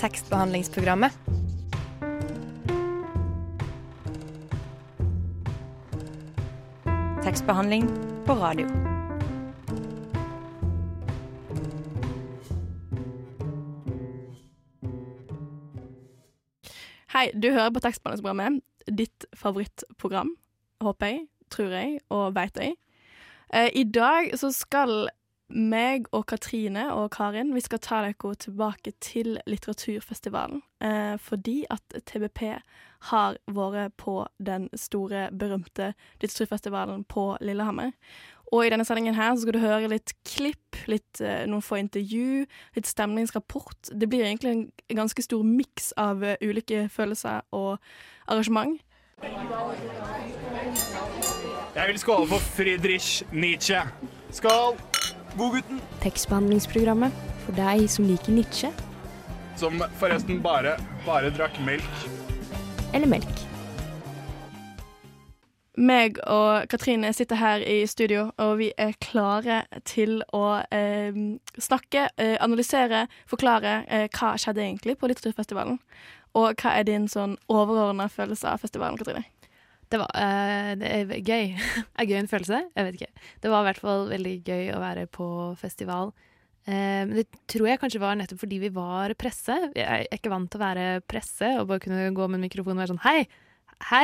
tekstbehandlingsprogrammet. Tekstbehandling på radio. Hei, du hører på tekstbehandlingsprogrammet. Ditt favorittprogram, håper jeg, tror jeg og veit jeg. Eh, I dag så skal meg og Katrine og Karin vi skal ta dere tilbake til litteraturfestivalen. Eh, fordi at TBP har vært på den store, berømte litteraturfestivalen på Lillehammer. Og i denne sendingen her så skal du høre litt klipp, litt, eh, noen få intervju, litt stemningsrapport. Det blir egentlig en ganske stor miks av eh, ulike følelser og arrangement. Jeg vil skåle for Friedrich Nietzsche. Skål! Godgutten. Tekstbehandlingsprogrammet for deg som liker Nietzsche Som forresten bare, bare drakk melk. eller melk. Meg og Katrine sitter her i studio, og vi er klare til å eh, snakke, eh, analysere, forklare eh, hva skjedde egentlig på litteraturfestivalen. Og hva er din sånn overordna følelse av festivalen, Katrine? Det var uh, det er gøy. er gøy en følelse? Jeg vet ikke. Det var i hvert fall veldig gøy å være på festival. Eh, men det tror jeg kanskje var nettopp fordi vi var presse. Jeg er ikke vant til å være presse og bare kunne gå med en mikrofon og være sånn Hei, hei,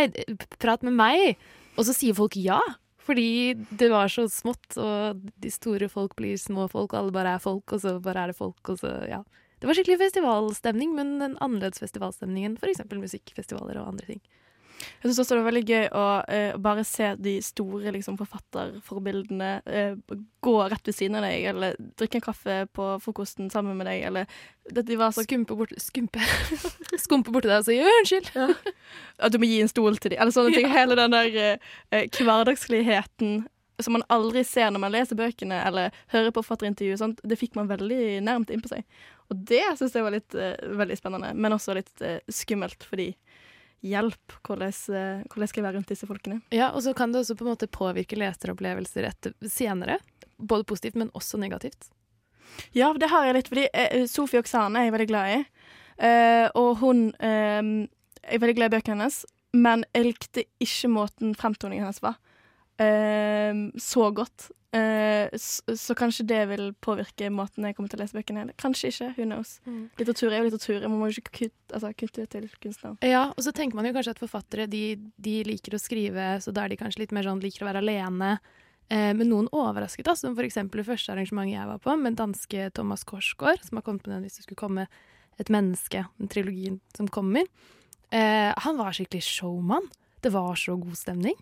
prat med meg! Og så sier folk ja. Fordi det var så smått, og de store folk blir små folk, og alle bare er folk, og så bare er det folk, og så ja. Det var skikkelig festivalstemning, men en annerledes festivalstemning enn f.eks. musikkfestivaler og andre ting. Jeg syns også det var veldig gøy å eh, bare se de store liksom, forfatterforbildene eh, gå rett ved siden av deg, eller drikke en kaffe på frokosten sammen med deg, eller de var så Skumpe bort borti deg og si unnskyld. At du må gi en stol til dem, eller sånne ting. Hele den der eh, eh, hverdagsligheten som man aldri ser når man leser bøkene eller hører på forfatterintervju, sånt, det fikk man veldig nærmt innpå seg. Og det syns jeg var litt, uh, veldig spennende, men også litt uh, skummelt, fordi hjelp, hvordan, eh, hvordan skal jeg være rundt disse folkene? Ja, og så kan det også på en måte påvirke leseropplevelser etter, senere. Både positivt, men også negativt. Ja, det har jeg litt, fordi eh, Sofie Oksane er jeg veldig glad i. Eh, og hun eh, Jeg er veldig glad i bøkene hennes, men jeg likte ikke måten fremtoningen hennes var. Eh, så godt. Eh, så, så kanskje det vil påvirke måten jeg kommer til å lese bøkene. på. kanskje ikke. Who knows. Litteratur er jo litteratur. Man må jo ikke kutte, altså, kutte til kunstneren. Ja, og så tenker man jo kanskje at forfattere de, de liker å skrive, så da er de kanskje litt mer sånn liker å være alene. Eh, men noen overrasket oss, som eksempel det første arrangementet jeg var på, med danske Thomas Korsgaard, som har kommet med den hvis det skulle komme et menneske, den trilogien som kommer. Eh, han var skikkelig showman. Det var så god stemning.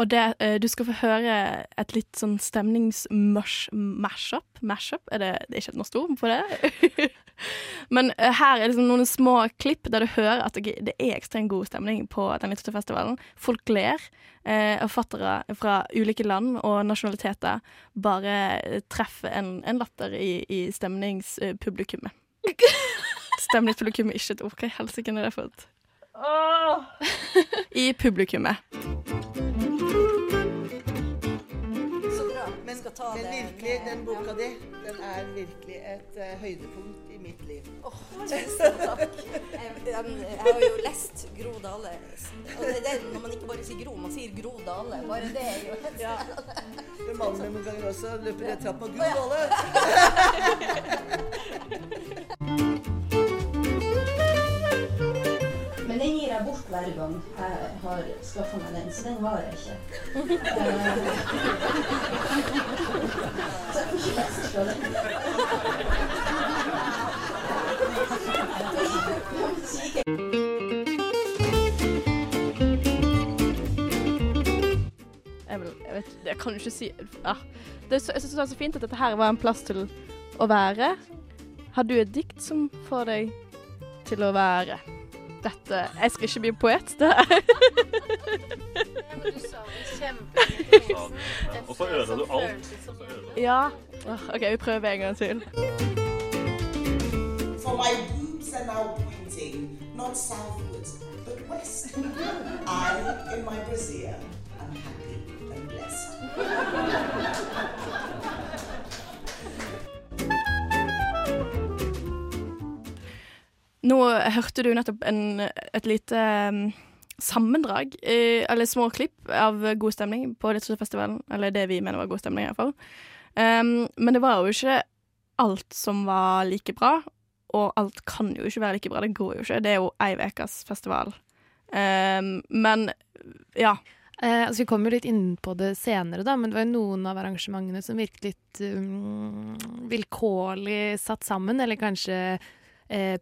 Og det, eh, du skal få høre et litt sånn stemnings-mashup. Mashup? Er det, det er ikke et norsk ord på det? Men eh, her er det noen små klipp der du hører at det, er ekstremt god stemning på den litteraturfestivalen. Folk ler. Eh, Forfattere fra ulike land og nasjonaliteter bare eh, treffer en, en latter i, i stemningspublikummet. Stemningspublikummet, ikke et ord. Hva i helsike er det for et I publikummet. Bra. Men, men virkelig, den boka di, den er virkelig et uh, høydepunkt i mitt liv. Tusen takk. Jeg, jeg, jeg har jo lest Gro Dale. Og det er det når man ikke bare sier Gro, man sier Gro Dale. Bare det er jo Ja. Det mannen min noen ganger også løper rett trapp Gro Dale. Men den gir jeg bort hver gang jeg har skaffa meg den, så den varer jeg ikke. Så jeg får ikke lest fra den. jeg, vil, jeg, vet, jeg kan jo ikke si ja. det, er så- Jeg syns det er så fint at dette her var en plass til å være. Har du et dikt som får deg til å være dette Jeg skal ikke bli poet. Det. Og så ødela du alt. Ja. OK, vi prøver en gang til. For my boobs are now pointing not southwards, but west. I, in my brassiere, am happy and blessed. Nå hørte du nettopp en, et lite um, sammendrag, eh, eller små klipp, av god stemning på Litteraturfestivalen. Eller det vi mener var god stemning, iallfall. Um, men det var jo ikke alt som var like bra, og alt kan jo ikke være like bra. Det går jo ikke. Det er jo ei ukes festival. Um, men ja. Eh, altså vi kommer jo litt inn på det senere, da, men det var jo noen av arrangementene som virket litt um, vilkårlig satt sammen, eller kanskje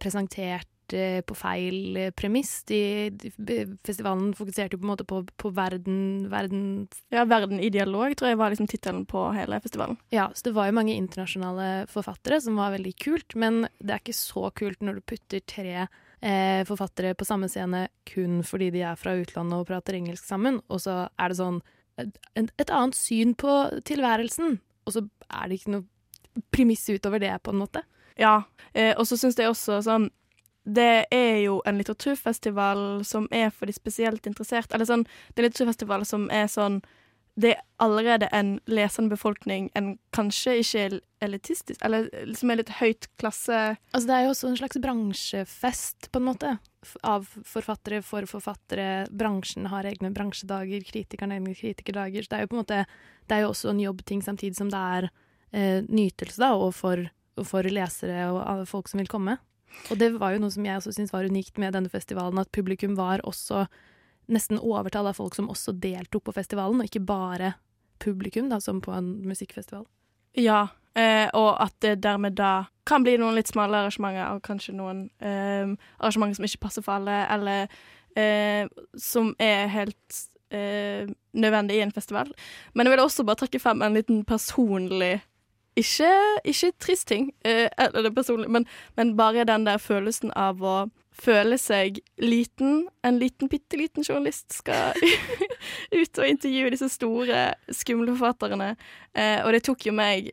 presentert eh, på feil eh, premiss. De, de, festivalen fokuserte jo på en måte på, på verden, verden Ja, Verden i dialog tror jeg var liksom tittelen på hele festivalen. Ja, så det var jo mange internasjonale forfattere som var veldig kult, men det er ikke så kult når du putter tre eh, forfattere på samme scene kun fordi de er fra utlandet og prater engelsk sammen, og så er det sånn et, et annet syn på tilværelsen, og så er det ikke noe premiss utover det, på en måte. Ja, eh, og så syns jeg også sånn det er jo en litteraturfestival som er for de spesielt interesserte. Eller sånn, det er en litteraturfestival som er sånn Det er allerede en lesende befolkning, en kanskje ikke elitistisk, eller som er litt høyt klasse Altså det er jo også en slags bransjefest, på en måte. Av forfattere for forfattere. Bransjen har egne bransjedager, kritikerne egne kritikerdager. Så det er jo på en måte Det er jo også en jobbting samtidig som det er eh, nytelse, da, og for, for lesere og folk som vil komme. Og det var jo noe som jeg også syntes var unikt med denne festivalen, at publikum var også nesten overtall av folk som også deltok på festivalen, og ikke bare publikum, da, som på en musikkfestival. Ja, eh, og at det dermed da kan bli noen litt smale arrangementer, og kanskje noen eh, arrangementer som ikke passer for alle, eller eh, som er helt eh, nødvendig i en festival. Men jeg vil også bare trekke frem en liten personlig ikke, ikke trist ting, eh, eller personlig, men, men, bare den der følelsen av å føle seg liten. En liten, bitte liten journalist skal ut og intervjue disse store, skumle forfatterne. Eh, og det tok jo meg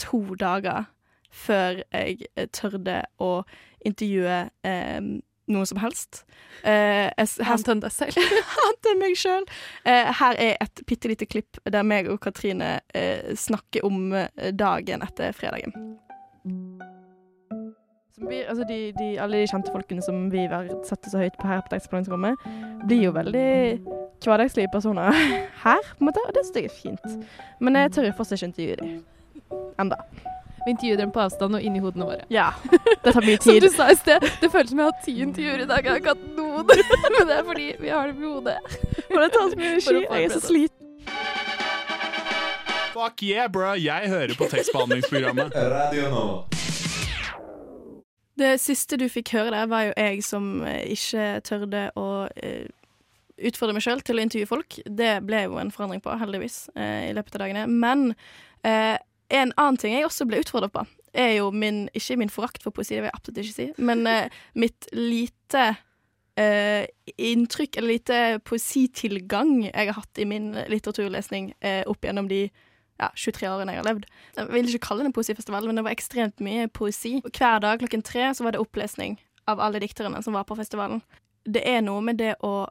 to dager før jeg eh, tørde å intervjue eh, noe som helst. Eh, Hent deg selv. Hente meg sjøl. Eh, her er et bitte lite klipp der meg og Katrine eh, snakker om eh, dagen etter fredagen. Vi, altså de, de, alle de kjente folkene som vi verdsetter så høyt på her på blir jo veldig hverdagslige personer her, på en måte, og det syns jeg er fint. Men jeg tør fortsatt ikke intervjue dem. Enda. Vi intervjuer dem på avstand og inni hodene våre. Ja. Det tar mye tid. Som du sa i sted, det føles som jeg har hatt ti intervjuer i dag. Jeg har ikke hatt noen. Men det er fordi vi har dem i hodet. Tar så mye energi. Jeg er så sliten. Fuck yeah, bro. Jeg hører på tekstbehandlingsprogrammet. Radio nå. Det siste du fikk høre der, var jo jeg som eh, ikke tørde å uh, utfordre meg sjøl til å intervjue folk. Det ble jo en forandring på, heldigvis, uh, i løpet av dagene. Men uh, en annen ting jeg også ble utfordret på, er jo min Ikke min forakt for poesi, det vil jeg absolutt ikke si, men uh, mitt lite uh, inntrykk, eller lite poesitilgang jeg har hatt i min litteraturlesning uh, opp gjennom de ja, 23 årene jeg har levd. Jeg vil ikke kalle det en poesifestival, men det var ekstremt mye poesi. Hver dag klokken tre så var det opplesning av alle dikterne som var på festivalen. Det er noe med det å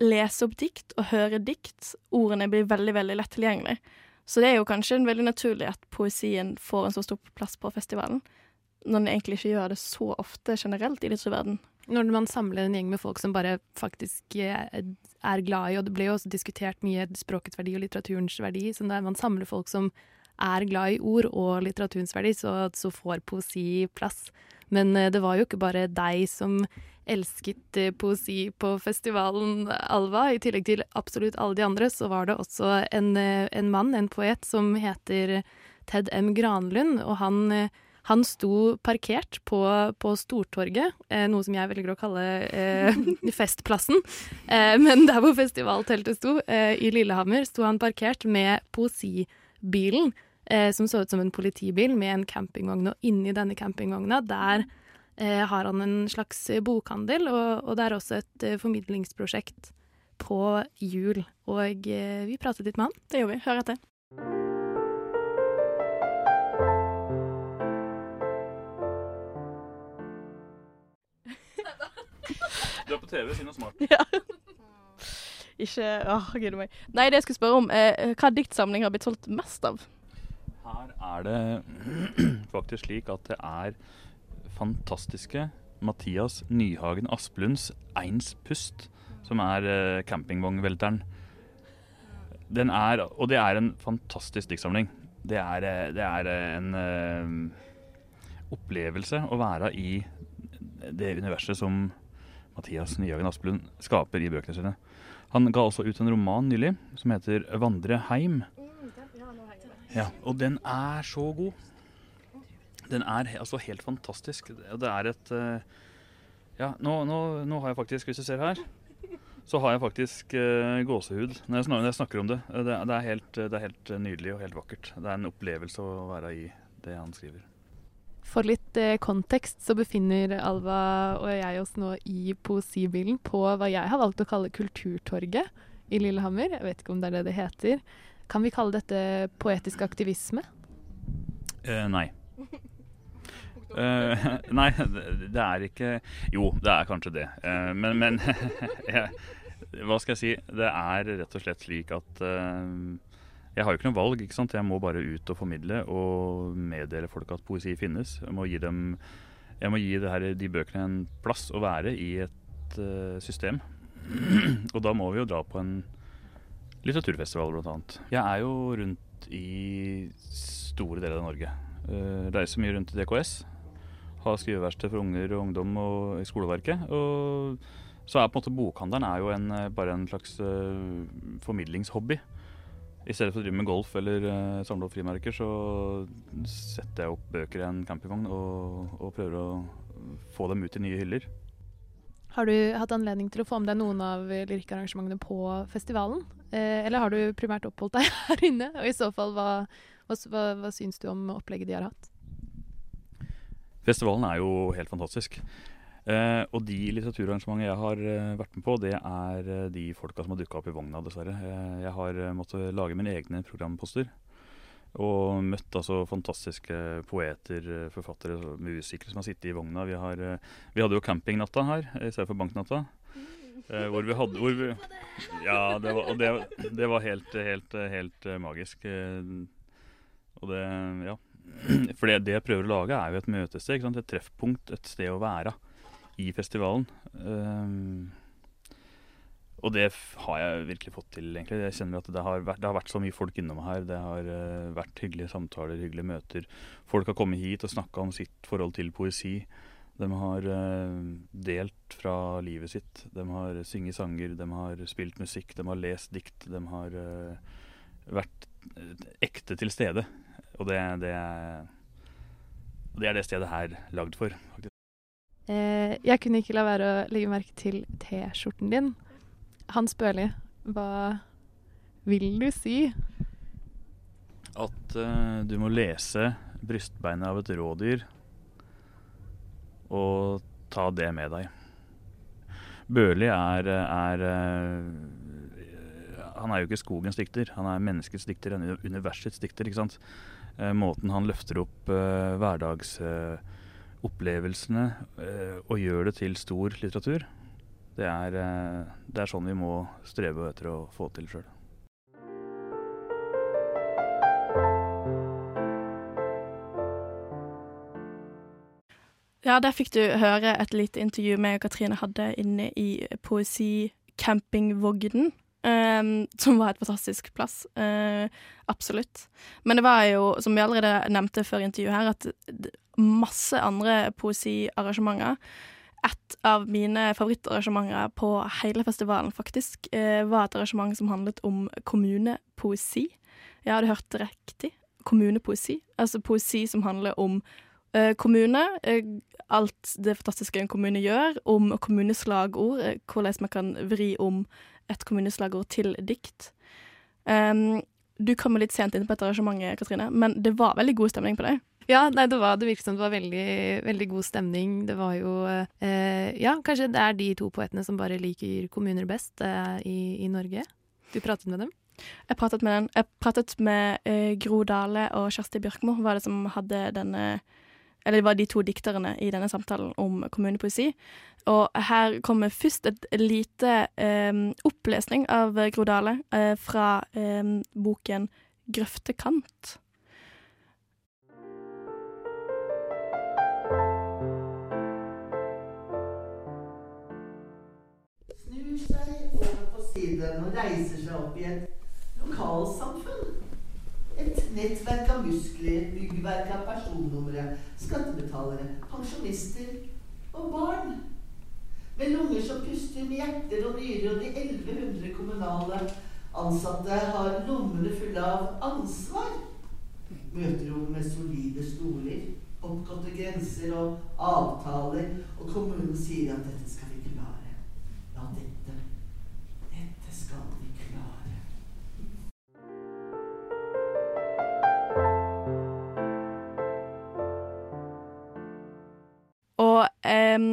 lese opp dikt og høre dikt. Ordene blir veldig, veldig lett tilgjengelig. Så det er jo kanskje veldig naturlig at poesien får en så stor plass på festivalen, når den egentlig ikke gjør det så ofte generelt i litteraturverdenen. Når man samler en gjeng med folk som bare faktisk eh, er glad i, og det ble jo også diskutert mye språkets verdi og litteraturens verdi, så når man samler folk som er glad i ord og litteraturens verdi, så, så får poesi plass. Men eh, det var jo ikke bare deg som elsket eh, poesi på festivalen Alva. I tillegg til absolutt alle de andre, så var det også en, eh, en mann, en poet, som heter Ted M. Granlund. Og han, eh, han sto parkert på, på Stortorget, eh, noe som jeg velger å kalle eh, Festplassen. Eh, men der hvor festivalteltet sto, i Lillehammer, sto han parkert med poesibilen. som så ut som en politibil med en campingvogn. Og inni denne campingvogna, der eh, har han en slags bokhandel, og, og det er også et eh, formidlingsprosjekt på jul. Og eh, vi pratet litt med han. Det gjorde vi. Hør etter. Du er på TV, si noe smart. Ja. Ikke Åh, gud meg. Nei, det jeg skulle spørre om, eh, hva diktsamling har blitt solgt mest av? Her er det faktisk slik at det er fantastiske Mathias Nyhagen Asplunds Eins Pust, som er eh, campingvognvelteren. Den er, og det er en fantastisk diktsamling. Det er, eh, det er eh, en eh, opplevelse å være i det universet som Mathias Nyhagen Asplund skaper i bøkene sine. Han ga også ut en roman nylig som heter 'Vandre heim'. Ja, og den er så god. Den er altså helt fantastisk. Det det er et eh, Ja, nå, nå, nå har jeg faktisk, hvis du ser her, så har jeg faktisk uh, gåsehud når jeg, snak, når jeg snakker om det. Det, er- det, er helt, det er helt nydelig og helt vakkert. Det er en opplevelse å være i det han skriver. For litt eh, kontekst så befinner Alva og jeg oss nå i poesibilen på hva jeg har valgt å kalle Kulturtorget i Lillehammer. Jeg vet ikke om det er det det heter. Kan vi kalle dette poetisk aktivisme? Eh, nei. Eh, nei, det, er ikke Jo, det er kanskje det. Uh, men men hva skal jeg si? Det er rett og slett slik at uh, jeg har jo ikke noe valg. ikke sant? Jeg må bare ut og formidle og meddele folk at poesi finnes. Jeg må gi dem jeg må gi her, de bøkene en plass å være i et system. og da må vi jo dra på en litteraturfestival, blant annet. Jeg er jo rundt i store deler av Norge. Uh, reiser mye rundt i DKS. Har skriveverksted for unger og ungdom og i skoleverket. Og så er på en måte bokhandelen er jo en, eh, bare en slags uh, formidlingshobby. I stedet for å drive med golf eller uh, samle opp frimerker, så setter jeg opp bøker i en campingvogn og, og prøver å få dem ut i nye hyller. Har du hatt anledning til å få med deg noen av lyrikkarrangementene på festivalen? Eh, eller har du primært oppholdt deg her inne? Og i så fall, hva, hva, hva syns du om opplegget de har hatt? Festivalen er jo helt fantastisk. Eh, og de litteraturarrangementene jeg har eh, vært med på, det er eh, de folka som har dukka opp i vogna, dessverre. Jeg har måttet lage mine egne programposter. Og møtt altså fantastiske poeter, forfattere, musikere som har sittet i vogna. Vi, har, vi hadde jo campingnatta her i stedet for banknatta. Hvor vi hadde hvor vi, Ja, det var, det, det var helt, helt, helt magisk. Og det Ja. For det, det jeg prøver å lage, er jo et møtested. Et treffpunkt, et sted å være i festivalen. Um, og det har jeg virkelig fått til, egentlig. Jeg kjenner at det har vært, det har vært så mye folk innom her. Det har uh, vært hyggelige samtaler, hyggelige møter. Folk har kommet hit og snakka om sitt forhold til poesi. De har uh, delt fra livet sitt. De har synget sanger, de har spilt musikk, de har lest dikt. De har uh, vært ekte til stede. Og det, det, det er det stedet her lagd for, faktisk. Eh, jeg kunne ikke la være å legge merke til T-skjorten din. Hans Børli, hva vil du si? At eh, du må lese 'Brystbeinet av et rådyr' og ta det med deg. Børli er, er eh, Han er jo ikke skogens dikter, han er menneskets dikter, han er universets dikter. ikke sant? Eh, måten han løfter opp uh, hverdagsopplevelsene og gjør det til stor litteratur, det er, eh, det er sånn vi må strebe etter å få til sjøl. Ja, der fikk du høre et lite intervju med Katrine hadde inne i Poesicampingvognen. Um, som var et fantastisk plass. Uh, absolutt. Men det var jo, som vi allerede nevnte før intervjuet her, at masse andre poesiarrangementer Et av mine favorittarrangementer på hele festivalen faktisk uh, var et arrangement som handlet om kommunepoesi. Ja, du hørte riktig. Kommunepoesi. Altså poesi som handler om uh, kommune, alt det fantastiske en kommune gjør, om kommuneslagord, hvordan man kan vri om et kommuneslagord til dikt. Um, du kom litt sent inn på dette arrangementet, Katrine, men det var veldig god stemning på deg. Ja, nei, det, var, det virket som det var veldig, veldig god stemning. Det var jo eh, Ja, kanskje det er de to poetene som bare liker kommuner best eh, i, i Norge. Du pratet med dem? Jeg pratet med, den. Jeg pratet med eh, Gro Dale og Kjersti Bjørkmo, var det som hadde denne eller det var de to dikterne i denne samtalen om kommunepoesi. Og her kommer først et lite um, opplesning av Gro Dale uh, eh, fra um, boken 'Grøftekant'. Snur seg over på siden og reiser seg opp i et lokalsamfunn et nettverk av muskler, byggverk av personnumre, skattebetalere, pensjonister og barn. Med lunger som puster med hjerter og nyrer, og de 1100 kommunale ansatte har lommene fulle av ansvar. Møterom med solide stoler, oppgåtte grenser og avtaler, og kommunen sier at dette skal vi klare. Ja, dette. Dette skal vi Em,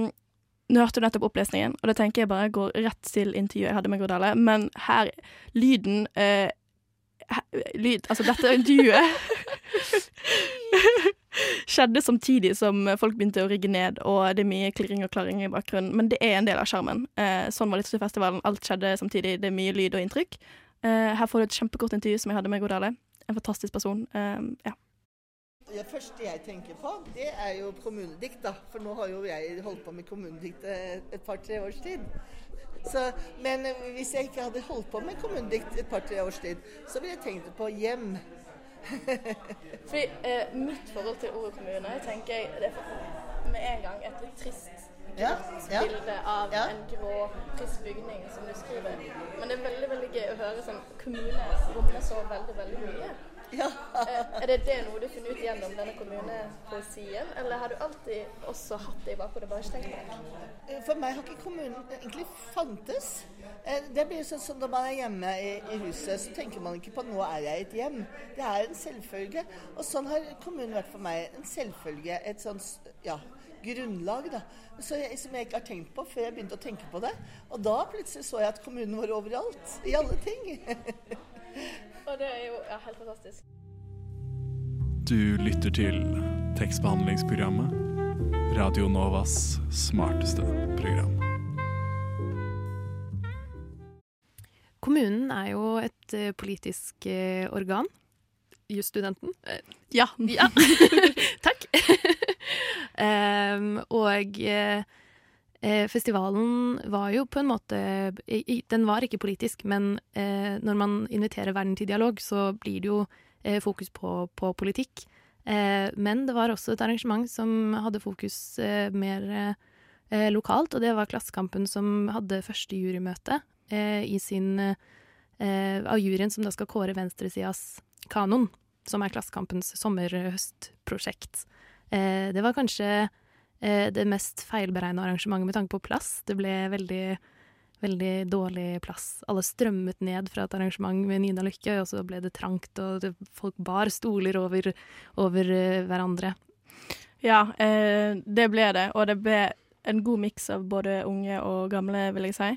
nå hørte du nettopp opplesningen, og det tenker jeg bare går rett til intervjuet jeg hadde med Gordale. Men her Lyden uh, Lyd Altså, dette intervjuet skjedde samtidig som folk begynte å rigge ned, og det er mye klirring og klaring i bakgrunnen. Men det er en del av skjermen. Uh, sånn var Litteraturfestivalen. Alt skjedde samtidig. Det er mye lyd og inntrykk. Uh, her får du et kjempekort intervju som jeg hadde med Gordale. En fantastisk person. Eh, ja. Det første jeg tenker på, det er jo kommunedikt, da. For nå har jo jeg holdt på med kommunedikt eh, et par-tre års tid. Så, men eh, hvis jeg ikke hadde holdt på med kommunedikt et par-tre års tid, så ville jeg tenkt på hjem. Fordi eh, mitt forhold til ordet kommune tenker jeg det er med en gang et litt trist Ja, ja. bilde av Ja. en grå, trist bygning som du skriver. Men det er veldig veldig gøy å høre sånn kommune rommer så veldig, veldig mye. Ja. Eh, er det det noe du funnet ut gjennom denne kommunepoesien, eller har du alltid også hatt det i bakhodet, bare ikke tenkt på det? For meg har ikke kommunen egentlig fantes. Eh, Det blir sånn som når man er hjemme i, i huset, så tenker man ikke på 'nå er jeg i et hjem'. Det er en selvfølge. Og sånn har kommunen vært for meg. En selvfølge. Et sånt ja, grunnlag, da. Så jeg, som jeg ikke har tenkt på før jeg begynte å tenke på det. Og da plutselig så jeg at kommunen var overalt. I alle ting. Og det er jo ja, helt fantastisk. Du lytter til tekstbehandlingsprogrammet. Radio Novas smarteste program. Kommunen er jo et eh, politisk eh, organ. Jusstudenten. Ja. ja. Takk. um, og eh, festivalen var jo på en måte Den var ikke politisk, men eh, når man inviterer verden til dialog, så blir det jo eh, fokus på, på politikk. Eh, men det var også et arrangement som hadde fokus eh, mer eh, lokalt, og det var Klassekampen som hadde første jurymøte eh, i sin eh, av juryen som da skal kåre venstresidas kanon, som er Klassekampens sommer-høst-prosjekt. Eh, det var kanskje eh, det mest feilberegna arrangementet med tanke på plass. Det ble veldig, veldig dårlig plass. Alle strømmet ned fra et arrangement med Nina Lykke, og så ble det trangt, og det, folk bar stoler over, over eh, hverandre. Ja, eh, det ble det. Og det ble en god miks av både unge og gamle, vil jeg si.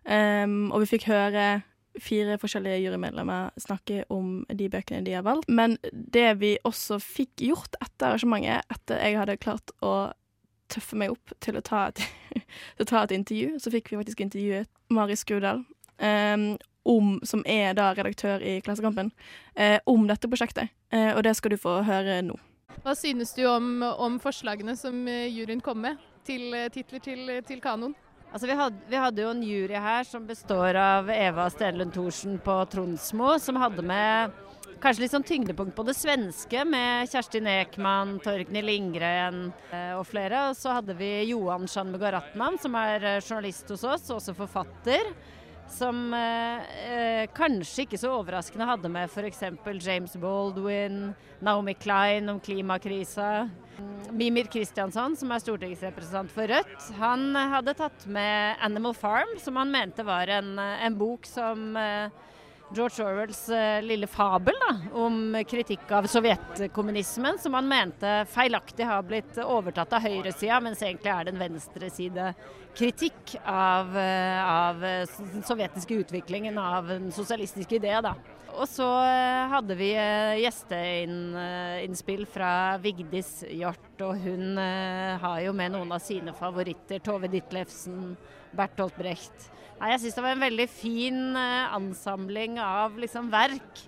Um, og vi fikk høre fire forskjellige jurymedlemmer snakke om de bøkene de har valgt. Men det vi også fikk gjort etter arrangementet, etter jeg hadde klart å tøffe meg opp til å ta et, til å ta et intervju, så fikk vi faktisk intervjuet Mari Skudal, um, om, som er da redaktør i Klassekampen, eh, om dette prosjektet. Eh, og det skal du få høre nå. Hva synes du om, om forslagene som eh, juryen kom med til eh, titler til, til kanon? Altså, vi, hadde, vi hadde jo en jury her som består av Eva Stenlund Thorsen på Tronsmo, som hadde med kanskje litt sånn tyngdepunkt på det svenske, med Kjerstin Ekman, Torgny Lindgren eh, og flere. Og så hadde vi Johan Shanmugaratnam, som er eh, journalist hos oss, og også forfatter. Som eh, eh, kanskje ikke så overraskende hadde med f.eks. James Baldwin, Naomi Klein om klimakrisa. Mimir Kristiansson, som er stortingsrepresentant for Rødt, han hadde tatt med 'Animal Farm', som han mente var en, en bok som eh, George Orwells eh, lille fabel da, om kritikk av sovjetkommunismen, som han mente feilaktig har blitt overtatt av høyresida, mens egentlig er det en venstresidekritikk av, eh, av eh, den sovjetiske utviklingen av den sosialistiske idé. Og så hadde vi gjesteinnspill fra Vigdis Hjort, og hun har jo med noen av sine favoritter. Tove Ditlevsen, Bertolt Brecht. Nei, jeg syns det var en veldig fin eh, ansamling av liksom verk.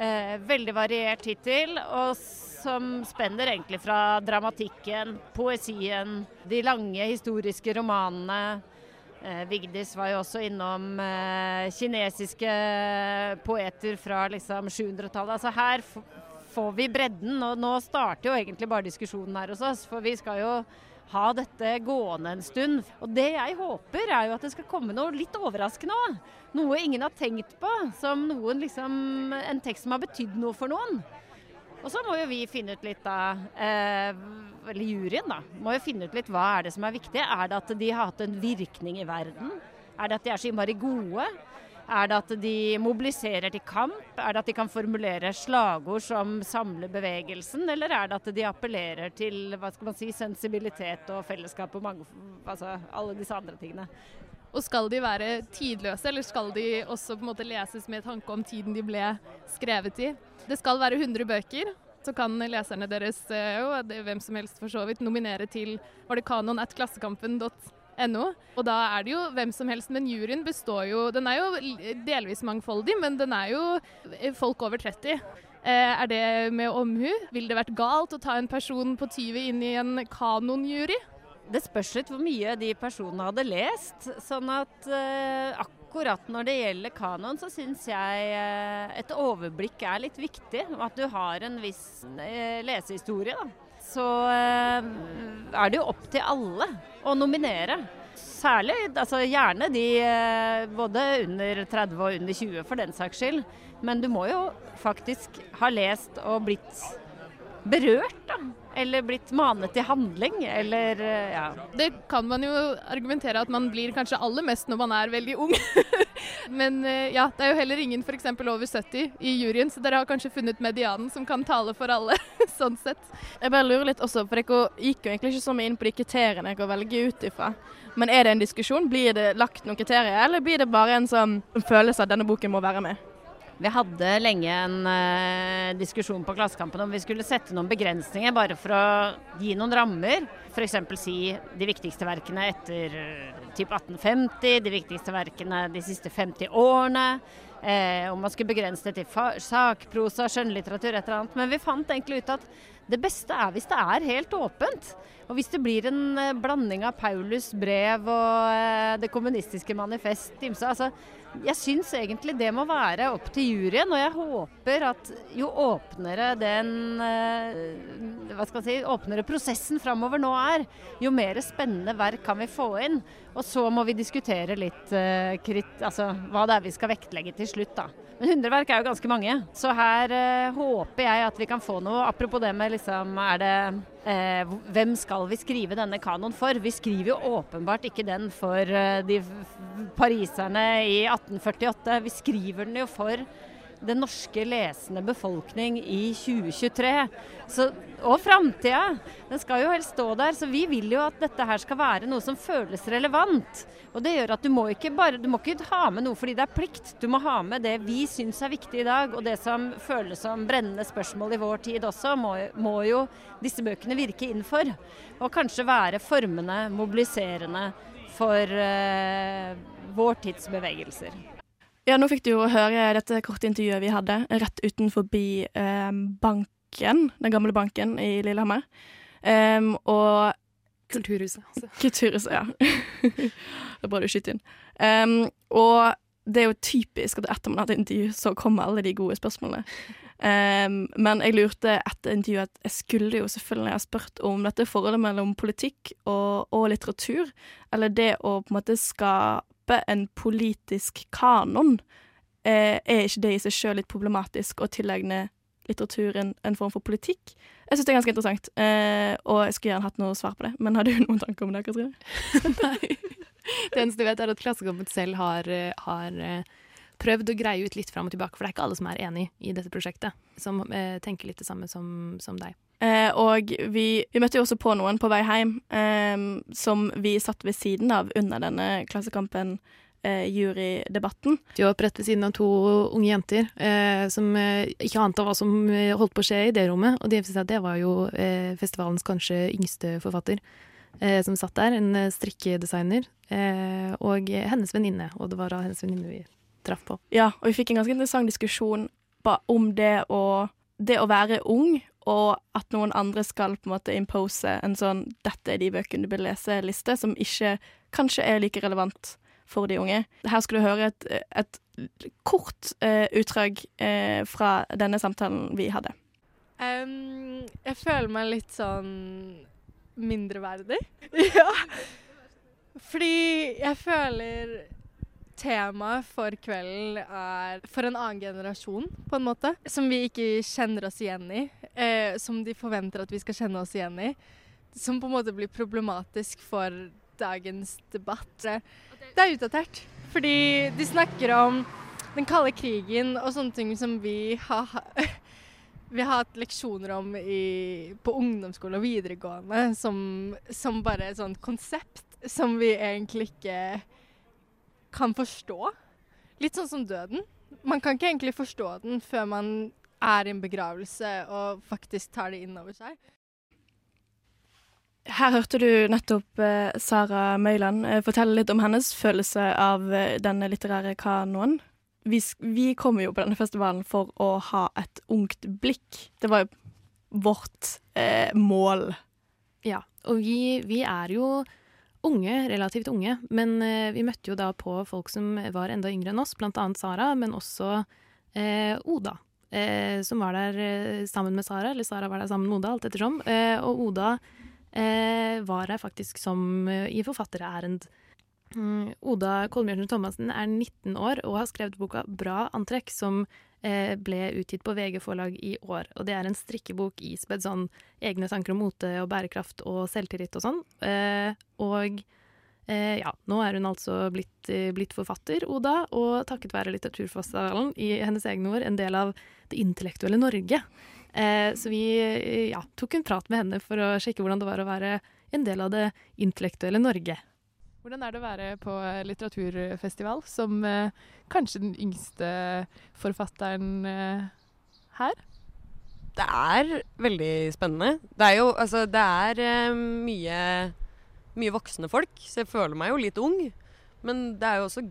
Eh, veldig variert hittil, og som spenner egentlig fra dramatikken, poesien, de lange historiske romanene Eh, Vigdis var jo også innom eh, kinesiske poeter fra liksom 700-tallet. Altså her får vi bredden, og nå starter jo egentlig bare diskusjonen her hos oss. For vi skal jo ha dette gående en stund. Og det jeg håper, er jo at det skal komme noe litt overraskende òg. Noe ingen har tenkt på. Som noen liksom En tekst som har betydd noe for noen. Og så må jo vi finne ut litt da, eh, eller juryen da, må jo finne ut litt hva er det som er viktig. Er det at de har hatt en virkning i verden? Er det at de er så innmari gode? Er det at de mobiliserer til kamp? Er det at de kan formulere slagord som samler bevegelsen? Eller er det at de appellerer til hva skal man si, sensibilitet og fellesskap og mange, altså alle disse andre tingene? Og skal de være tidløse, eller skal de også på en måte leses med tanke om tiden de ble skrevet i? Det skal være 100 bøker. Så kan leserne deres, eh, og er hvem som helst for så vidt, nominere til var det kanon at klassekampen.no. Og da er det jo hvem som helst, men juryen består jo Den er jo delvis mangfoldig, men den er jo eh, folk over 30. Eh, er det med omhu? Ville det vært galt å ta en person på 20 inn i en kanonjury? Det spørs litt hvor mye de personene hadde lest. Sånn at eh, akkurat når det gjelder kanon, så syns jeg eh, et overblikk er litt viktig. At du har en viss eh, lesehistorie. Da. Så eh, er det jo opp til alle å nominere. Særlig, altså gjerne de eh, både under 30 og under 20 for den saks skyld. Men du må jo faktisk ha lest og blitt berørt, da. Eller blitt manet til handling, eller eh, ja. Det kan man jo argumentere at man blir kanskje aller mest når man er veldig ung. Men eh, ja, det er jo heller ingen f.eks. over 70 i juryen, så dere har kanskje funnet medianen som kan tale for alle, sånn sett. Jeg bare lurer litt også, for dere gikk jo egentlig ikke så mye inn på de kriteriene dere velger ut ifra. Men er det en diskusjon? Blir det lagt noen kriterier, eller blir det bare en sånn følelse at denne boken må være med? Vi hadde lenge en uh, diskusjon på Klassekampen om vi skulle sette noen begrensninger bare for å gi noen rammer. F.eks. si de viktigste verkene etter uh, typ 1850, de viktigste verkene de siste 50 årene. Eh, om man skulle begrense det til sakprosa, skjønnlitteratur, et eller annet. Men vi fant egentlig ut at det beste er hvis det er helt åpent. Og hvis det blir en uh, blanding av Paulus brev og det kommunistiske manifest, altså jeg syns egentlig det må være opp til juryen, og jeg håper at jo åpnere den eh, hva skal jeg si, åpnere prosessen framover nå er, jo mer spennende verk kan vi få inn. Og så må vi diskutere litt altså, hva det er vi skal vektlegge til slutt, da. Men 100 verk er jo ganske mange, så her håper jeg at vi kan få noe. Apropos det med liksom er det uh, Hvem skal vi skrive denne kanoen for? Vi skriver jo åpenbart ikke den for de pariserne i 1848. Vi skriver den jo for den norske lesende befolkning i 2023. Så, og framtida. Den skal jo helst stå der. Så vi vil jo at dette her skal være noe som føles relevant. Og det gjør at du må ikke bare Du må ikke ha med noe fordi det er plikt. Du må ha med det vi syns er viktig i dag, og det som føles som brennende spørsmål i vår tid også, må, må jo disse bøkene virke inn for. Og kanskje være formende, mobiliserende for uh, vår tids bevegelser. Ja, nå fikk du jo høre dette korte intervjuet vi hadde rett utenfor eh, banken, den gamle banken i Lillehammer. Um, og Kulturhuset. Altså. Kulturhuset, ja. det er bra du skyter inn. Um, og det er jo typisk at etter man har hatt intervju, så kommer alle de gode spørsmålene. Um, men jeg lurte etter intervjuet at jeg skulle jo selvfølgelig ha spurt om dette forholdet mellom politikk og, og litteratur. Eller det å på en måte skape en politisk kanon, Uh, er ikke det i seg sjøl litt problematisk å tilegne litteraturen en form for politikk? Jeg syns det er ganske interessant, uh, og jeg skulle gjerne hatt noe svar på det. Men har du noen tanker om det, Katrine? Nei. Det eneste du vet, er at Klassekampen selv har, eh, har prøvd å greie ut litt fram og tilbake, for det er ikke alle som er enig i dette prosjektet, som eh, tenker litt det samme som, som deg. Eh, og vi, vi, møtte jo også på noen på vei hjem eh, som vi satt ved siden av under denne Klassekampen. Eh, jurydebatten. De var rett ved siden av to unge jenter eh, som eh, ikke ante hva som holdt på å skje i det rommet. Og det, det var jo festivalens kanskje yngste forfatter som satt der. En strikkedesigner. og hennes venninne. Og det var da hennes venninne vi traff på. Ja, og vi fikk en ganske interessant diskusjon om det å, det å være ung og at noen andre skal på en måte impose en sånn 'dette er de bøkene du bør lese'-liste, som ikke kanskje er like relevant for de unge. Her skal du høre et, et kort uh, utdrag uh, fra denne samtalen vi hadde. Um, jeg føler meg litt sånn mindreverdig. ja. Fordi jeg føler temaet for kvelden er for en annen generasjon, på en måte. Som vi ikke kjenner oss igjen i. Eh, som de forventer at vi skal kjenne oss igjen i. Som på en måte blir problematisk for dagens debatt. Det er utdatert. Fordi de snakker om den kalde krigen og sånne ting som vi har vi har hatt leksjoner om i, på ungdomsskole og videregående som, som bare et sånt konsept som vi egentlig ikke kan forstå. Litt sånn som døden. Man kan ikke egentlig forstå den før man er i en begravelse og faktisk tar det inn over seg. Her hørte du nettopp eh, Sara Møyland eh, fortelle litt om hennes følelse av eh, denne litterære kanoen. Vi, vi kommer jo på denne festivalen for å ha et ungt blikk. Det var jo vårt eh, mål. Ja, og vi, vi er jo unge, relativt unge, men eh, vi møtte jo da på folk som var enda yngre enn oss, blant annet Sara, men også eh, Oda, eh, som var der sammen med Sara, eller Sara var der sammen med Oda, alt ettersom. Og Oda var her faktisk som i forfatterærend. Mm, Oda Kolmjørn Thomassen er 19 år og har skrevet boka Bra antrekk, som ble utgitt på VG forlag i år. Og det er en strikkebok ispedd sånn egne tanker om mote og bærekraft og selvtillit og sånn. Eh, og eh, ja, nå er hun altså blitt, eh, blitt forfatter, Oda, og takket være Litteraturfestivalen, i hennes egne ord, en del av det intellektuelle Norge. Eh, så vi eh, ja, tok en prat med henne for å sjekke hvordan det var å være en del av det intellektuelle Norge. Hvordan er det å være på eh, litteraturfestival som eh, kanskje den yngste forfatteren eh, her? Det er veldig spennende. Det er jo altså Det er eh, mye, mye voksne folk, så jeg føler meg jo litt ung. Men det er jo også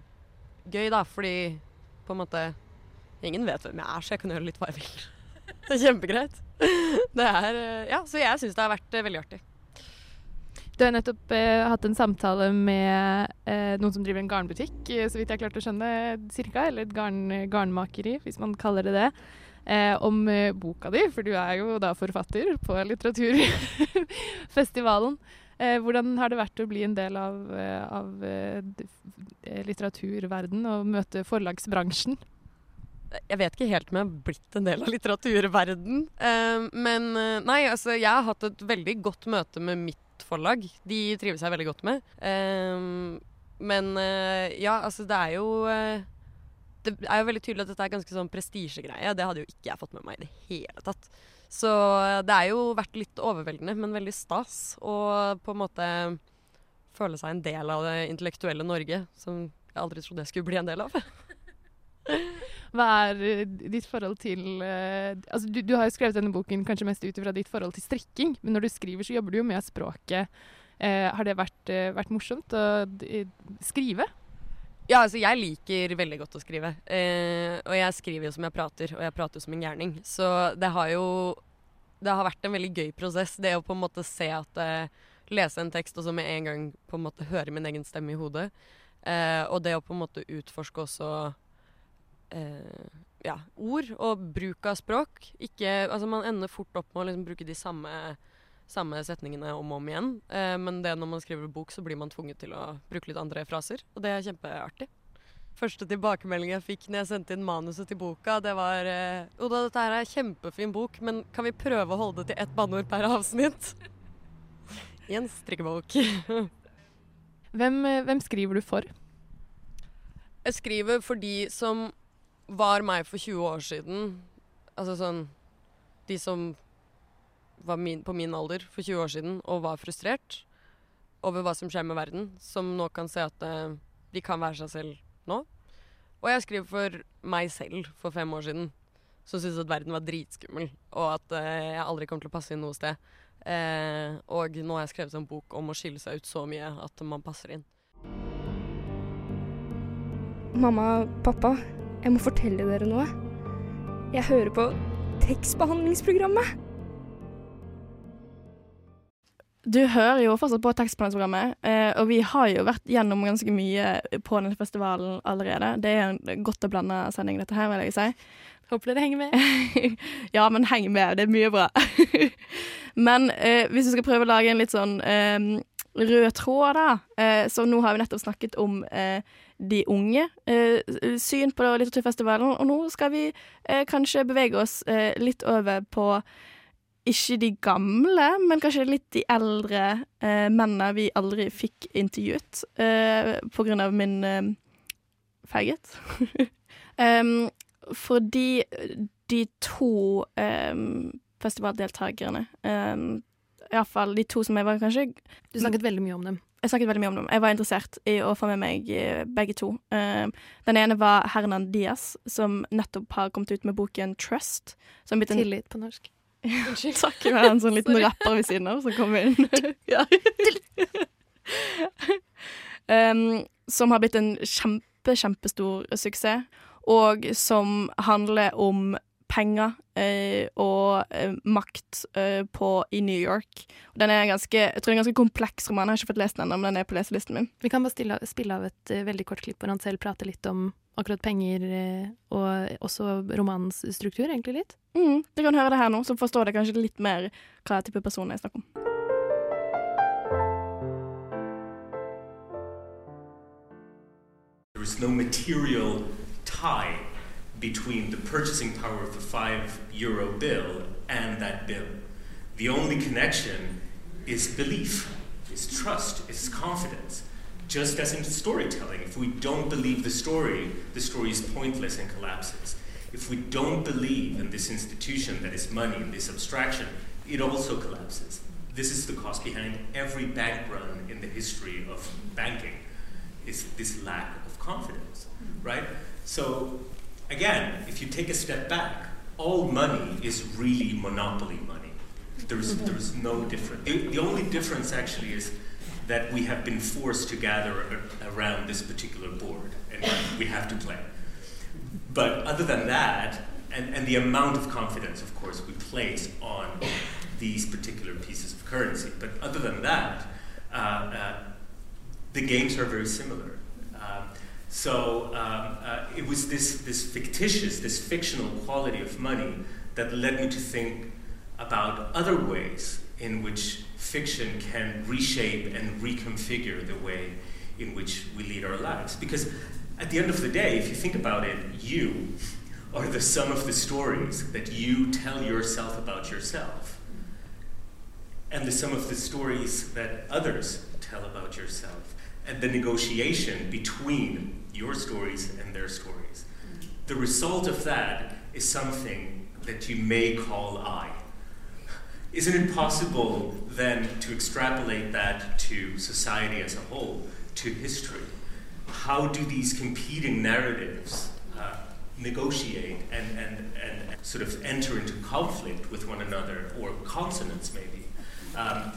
gøy, da, fordi på en måte Ingen vet hvem jeg er, så jeg kan gjøre litt hva jeg vil. Det er kjempegreit. Det er eh, Ja, så jeg syns det har vært eh, veldig artig. Du har nettopp eh, hatt en samtale med eh, noen som driver en garnbutikk, eh, så vidt jeg klarte å skjønne, cirka, eller et garn, garnmakeri, hvis man kaller det det, eh, om eh, boka di, for du er jo da forfatter på litteraturfestivalen. Eh, hvordan har det vært å bli en del av, av litteraturverden og møte forlagsbransjen? Jeg vet ikke helt om jeg har blitt en del av litteraturverden. Men nei, altså jeg har hatt et veldig godt møte med mitt forlag. De trives jeg veldig godt med. Um, men eh, ja, altså det er jo eh, Det er jo veldig tydelig at dette er ganske sånn prestisjegreie. Det hadde jo ikke jeg fått med meg i det hele tatt. Så eh, det er jo vært litt overveldende, men veldig stas. Og på en måte føle seg en del av det intellektuelle Norge, som jeg aldri trodde jeg skulle bli en del av. Hva er eh, ditt forhold til uh, altså du, du har jo skrevet denne boken kanskje mest ut fra ditt forhold til strikking, men når du skriver, så jobber du jo med språket. Uh, har det vært, uh, vært morsomt å skrive? Ja, altså jeg liker veldig godt å skrive. Og jeg skriver jo som jeg prater, og jeg prater jo som en gærning. Så det har jo Det har vært en veldig gøy prosess, det å på en måte se at Lese en tekst og så med en gang på en måte høre min egen stemme i hodet. Og det å på en måte utforske også eh, ja, ord og bruk av språk. Ikke, altså man ender fort opp med å liksom bruke de samme, samme setningene om og om igjen. Eh, men det når man skriver bok, så blir man tvunget til å bruke litt andre fraser. Og det er kjempeartig. Første tilbakemelding jeg fikk når jeg sendte inn manuset til boka, det var eh, Oda, dette her er en kjempefin bok, men kan vi prøve å holde det til ett banneord per avsnitt? I en strikkebok. Hvem, eh, hvem skriver du for? Jeg skriver for de som var meg for 20 år siden. Altså sånn De som var min, på min alder for 20 år siden og var frustrert over hva som skjer med verden. Som nå kan se at uh, de kan være seg selv nå. Og jeg skriver for meg selv for fem år siden. Som syntes at verden var dritskummel, og at uh, jeg aldri kommer til å passe inn noe sted. Uh, og nå har jeg skrevet en bok om å skille seg ut så mye at man passer inn. Mamma, pappa, jeg må fortelle dere noe. Jeg hører på tekstbehandlingsprogrammet. Du hører jo fortsatt på tekstbehandlingsprogrammet, eh, og vi har jo vært gjennom ganske mye på denne festivalen allerede. Det er en godt og blanda sending, dette her, vil jeg si. Håper dere henger med. ja, men heng med. Det er mye bra. men eh, hvis vi skal prøve å lage en litt sånn eh, rød tråd, da. Eh, så nå har vi nettopp snakket om eh, de unge eh, syn på litteraturfestivalen, og nå skal vi eh, kanskje bevege oss eh, litt over på ikke de gamle, men kanskje litt de eldre eh, mennene vi aldri fikk intervjuet eh, på grunn av min eh, feighet. um, fordi de to um, festivaldeltakerne um, Iallfall de to som jeg var kanskje Du snakket veldig mye om dem. Jeg snakket veldig mye om dem. Jeg var interessert i å få med meg eh, begge to. Um, den ene var Hernan Diaz, som nettopp har kommet ut med boken Trust. Tillit på norsk. Takk for en sånn liten rapper ved siden av som kom inn. ja. um, som har blitt en kjempe, kjempestor suksess, og som handler om penger eh, og eh, makt eh, på, i New York. Den er ganske, jeg tror det er en ganske kompleks roman. Jeg har ikke fått lest den ennå, men den er på leselisten min. Vi kan bare stille, spille av et uh, veldig kort klipp hvor han selv prater litt om akkurat penger uh, og også romanens struktur, egentlig litt. Mm, du kan høre det her nå, så forstår dere kanskje litt mer hva type person jeg snakker om. There is no material tie between the purchasing power of the five euro bill and that bill. The only connection is belief, is trust, is confidence. Just as in storytelling, if we don't believe the story, the story is pointless and collapses. If we don't believe in this institution that is money, in this abstraction, it also collapses. This is the cost behind every bank run in the history of banking is this lack of confidence, right? So again, if you take a step back, all money is really monopoly money. There's, there's no difference. The, the only difference actually is that we have been forced to gather a- around this particular board and we have to play. But other than that, and, and the amount of confidence, of course, we place on these particular pieces of currency, but other than that, uh, uh, the games are very similar. Um, so um, uh, it was this, this fictitious, this fictional quality of money that led me to think about other ways in which fiction can reshape and reconfigure the way in which we lead our lives. Because at the end of the day, if you think about it, you are the sum of the stories that you tell yourself about yourself and the sum of the stories that others tell about yourself, the negotiation between your stories and their stories. The result of that is something that you may call I. Isn't it possible then to extrapolate that to society as a whole, to history? How do these competing narratives uh, negotiate and, and, and sort of enter into conflict with one another, or consonance maybe? Um,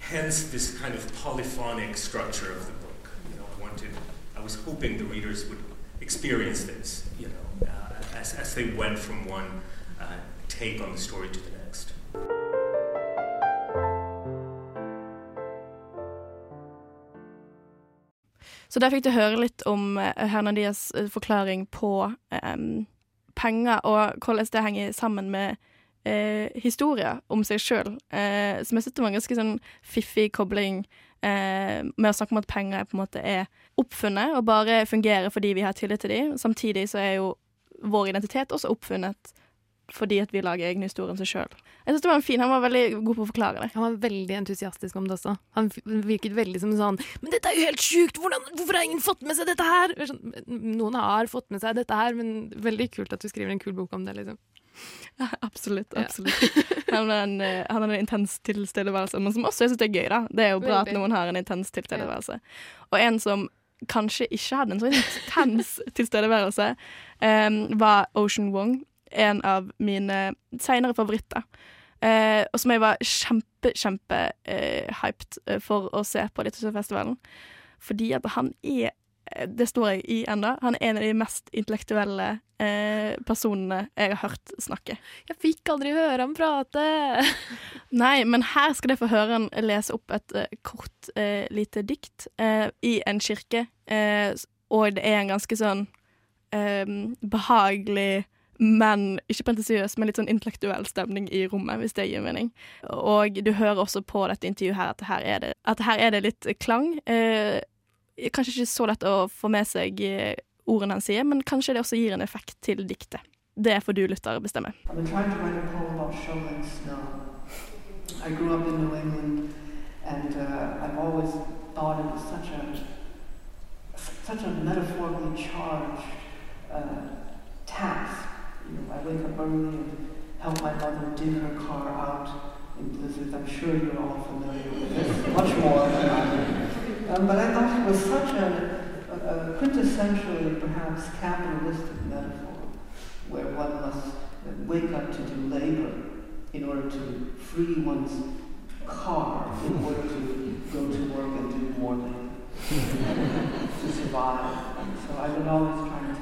hence, this kind of polyphonic structure of the book. You know, I wanted, I was hoping the readers would experience this, you know, uh, as, as they went from one uh, take on the story to the next. Så der fikk du høre litt om eh, Hernandez eh, forklaring på em, penger, og det med om som var en fiffig eh, med å snakke om at penger på en måte er oppfunnet og bare fungerer fordi vi har tillit til dem. Samtidig så er jo vår identitet også oppfunnet fordi at vi lager egne historier om seg sjøl. Jeg synes det var en fin, Han var veldig god på å forklare det. Han var veldig entusiastisk om det også. Han virket veldig som sånn Men dette er jo helt sjukt! Hvorfor har ingen fått med seg dette her? Sånn, Noen har fått med seg dette her, men veldig kult at du skriver en kul bok om det, liksom. Absolutt. Absolutt. Han har en, eh, han har en intens tilstedeværelse, men som også jeg syns er gøy. da. Det er jo bra at noen har en intens tilstedeværelse. Og en som kanskje ikke hadde en så intens tilstedeværelse, um, var Ocean Wong. En av mine seinere favoritter. Uh, og som jeg var kjempe, kjempe uh, hyped for å se på Litteraturfestivalen. Fordi at han er det står jeg i enda. Han er en av de mest intellektuelle eh, personene jeg har hørt snakke. Jeg fikk aldri høre ham prate! Nei, men her skal dere få høre han lese opp et eh, kort, eh, lite dikt eh, i en kirke. Eh, og det er en ganske sånn eh, behagelig men ikke pretensiøs, men litt sånn intellektuell stemning i rommet, hvis det gir mening. Og du hører også på dette intervjuet her at her er det, her er det litt klang. Eh, kanskje ikke så lett å få med seg eh, ordene han sier, men kanskje det også gir en effekt til diktet. Det får du lytter bestemme. I grew up in New England, and uh, I've always thought it was such a such a metaphorically charged uh, task. You know, I wake up early and help my mother dig her car out in blizzards. I'm sure you're all familiar with this, much more than I am. Um, but I thought it was such a, a, quintessentially, perhaps, capitalistic metaphor where one must wake up to do labor in order to free one's car in order to go to work and do more labor to survive. So I've been always trying to.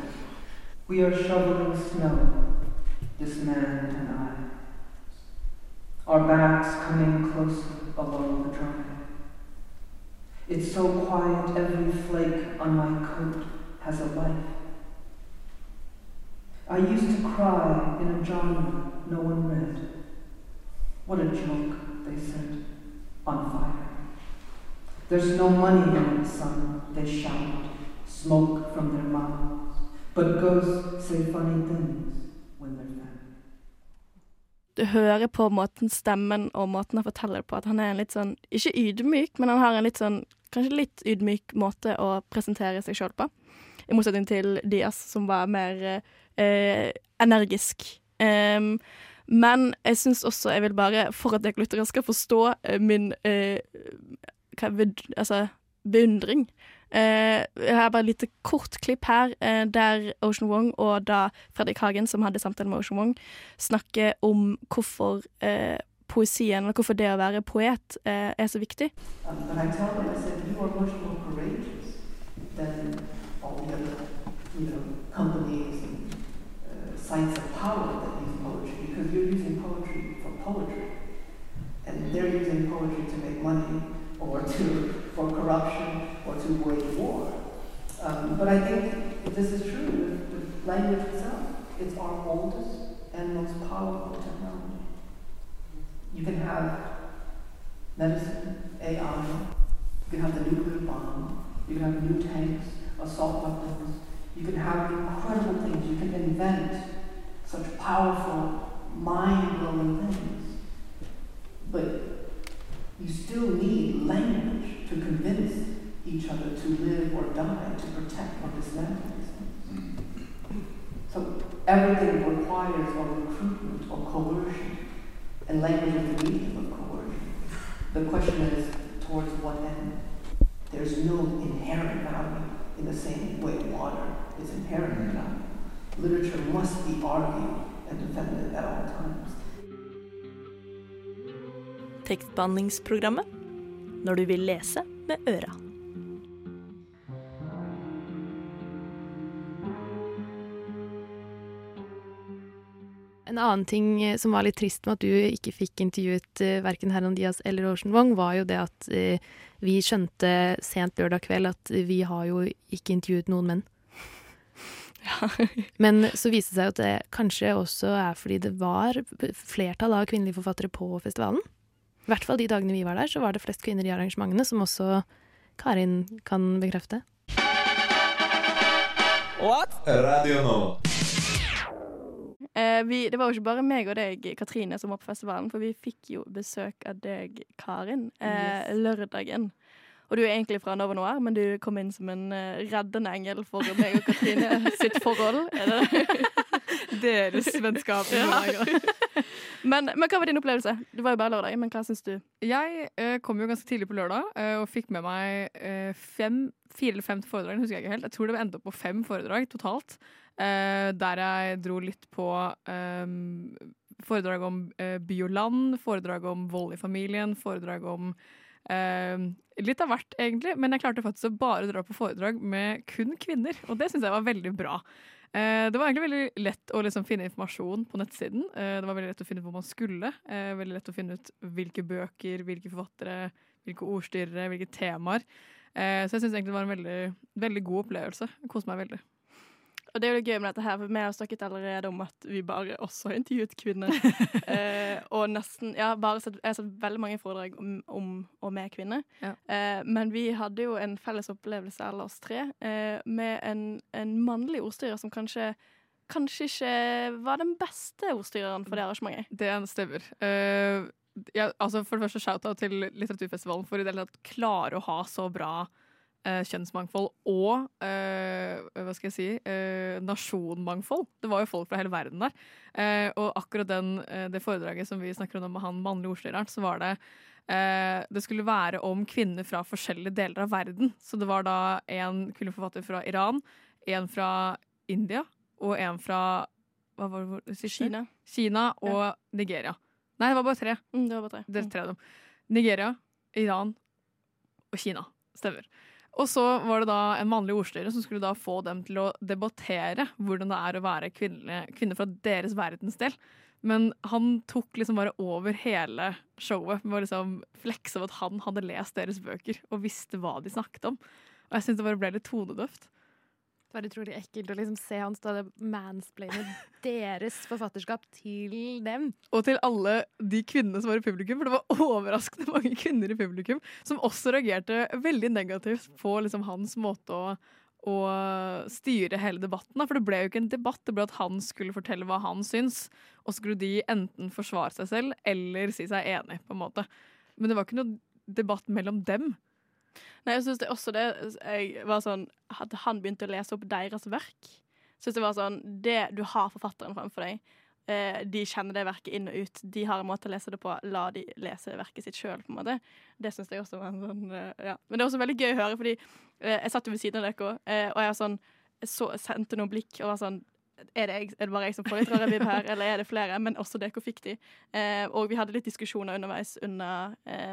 We are shoveling snow, this man and I. Our backs coming close along the drive. It's so quiet, every flake on my coat has a life. I used to cry in a genre no one read. What a joke, they said, on fire. There's no money in the sun, they shout, smoke from their mouths. But ghosts say funny things. Du hører på måten stemmen og måten han forteller det på, at han er en litt sånn, ikke ydmyk, men han har en litt sånn, kanskje litt ydmyk måte å presentere seg sjøl på. I motsetning til Diaz, som var mer eh, energisk. Um, men jeg syns også jeg vil bare, for at dere lyttere skal forstå eh, min eh, hva, altså, beundring eh, Jeg har bare et lite kort klipp her uh, der Ocean Wong og da Fredrik Hagen, som hadde samtale med Ocean Wong, snakker om hvorfor uh, poesien, eller hvorfor det å være poet, uh, er så viktig. Um, uh, poetry, poetry, and they're using poetry to make money, or to for corruption, to wage war. Um, but I think this is true with, with language itself. It's our oldest and most powerful technology. You can have medicine, AI, you can have the nuclear bomb, you can have new tanks, assault weapons, you can have incredible things, you can invent such powerful, mind-blowing things. But you still need language to convince each other to live or die, to protect or these things. So everything requires a recruitment or coercion, and language is the medium of coercion. The question is, towards what end? There's no inherent value in the same way water is inherent value. Literature must be argued and defended at all times. Tekstbehandlingsprogrammet når du vil lese med øra. En annen ting eh, som var litt trist med at du ikke fikk intervjuet uh, verken Hernan Diaz eller Ocean Wong, var jo det at uh, vi skjønte sent lørdag kveld at vi har jo ikke intervjuet noen menn. Men så viste det seg at det kanskje også er fordi det var flertall av kvinnelige forfattere på festivalen. I hvert fall de dagene vi var der, så var det flest kvinner i arrangementene, som også Karin kan bekrefte. What? Radio Nova. Eh, vi, det var jo ikke bare meg og deg, Katrine, som var på festivalen, for vi fikk jo besøk av deg, Karin, eh, Yes. lørdagen. Og du er egentlig fra Nova Noir, men du kom inn som en eh, reddende engel for meg og Katrine sitt forhold. Er det Deres vennskap. Ja. men, men hva var din opplevelse? Det var jo bare lørdag, men hva syns du? Jeg eh, kom jo ganske tidlig på lørdag eh, og fikk med meg eh, fem, fire eller fem foredrag. husker Jeg ikke helt. Jeg tror det endte opp på fem foredrag totalt. eh, der jeg dro litt på eh, foredrag om eh, by og land, foredrag om vold i familien, foredrag om Uh, litt av hvert, egentlig, men jeg klarte faktisk å bare dra på foredrag med kun kvinner, og det syns jeg var veldig bra. Eh, det var egentlig veldig lett å liksom finne informasjon på nettsiden. Eh, det var veldig lett å finne ut hvor man skulle. Eh, veldig lett å finne ut hvilke bøker, hvilke forfattere, hvilke ordstyrere, hvilke temaer. Så jeg syns egentlig det var en veldig, veldig god opplevelse. Jeg koste meg veldig. Og det er jo det gøy med dette her, for vi har snakket allerede om at vi bare også har intervjuet kvinner. eh, og nesten Ja, sett, jeg har sett veldig mange foredrag om, om og med kvinner. Ja. Eh, men vi hadde jo en felles opplevelse, alle oss tre, eh, med en, en mannlig ordstyrer som kanskje Kanskje ikke var den beste ordstyreren for det arrangementet. Det stemmer. Uh, ja, altså for det første shout-out til Litteraturfestivalen for i det hele tatt klare å ha så bra eh, kjønnsmangfold og eh, hva skal jeg si eh, nasjonmangfold. Det var jo folk fra hele verden der. Eh, og akkurat den, eh, det foredraget som vi snakker om med han mannlige ordstyreren, så var det eh, Det skulle være om kvinner fra forskjellige deler av verden. Så det var da en kvinneforfatter fra Iran, en fra India og en fra hva var det. Kina. Kina og Nigeria. Nei, det var bare tre. Mm, det var bare tre. Det er tre av dem. Nigeria, Iran og Kina. Stemmer. Og så var det da en mannlig ordstyrer som skulle da få dem til å debattere hvordan det er å være kvinne, kvinne fra deres verdensdel. Men han tok liksom bare over hele showet med å liksom flekse av at han hadde lest deres bøker og visste hva de snakket om. Og jeg syns det bare ble litt tonedøft. Det var utrolig ekkelt å liksom se han stå og mansplaine deres forfatterskap til dem. Og til alle de kvinnene som var i publikum, for det var overraskende mange kvinner i publikum som også reagerte veldig negativt på liksom hans måte å, å styre hele debatten. da. For det ble jo ikke en debatt, det ble at han skulle fortelle hva han syns, og så skulle de enten forsvare seg selv eller si seg enig, på en måte. Men det var ikke noe debatt mellom dem. Nei, jeg synes det også det jeg var sånn Hadde han begynt å lese opp deres verk, synes det var sånn Det Du har forfatteren fremfor deg. Eh, de kjenner det verket inn og ut. De har en måte å lese det på. La de lese verket sitt sjøl. Det syns jeg også var en sånn eh, Ja. Men det er også veldig gøy å høre, fordi eh, jeg satt jo ved siden av dere, eh, og jeg sånn så, sendte noen blikk og var sånn er det, jeg, er det bare jeg som får litt rare vibb her, eller er det flere? Men også dere fikk de. Eh, og vi hadde litt diskusjoner underveis under, eh,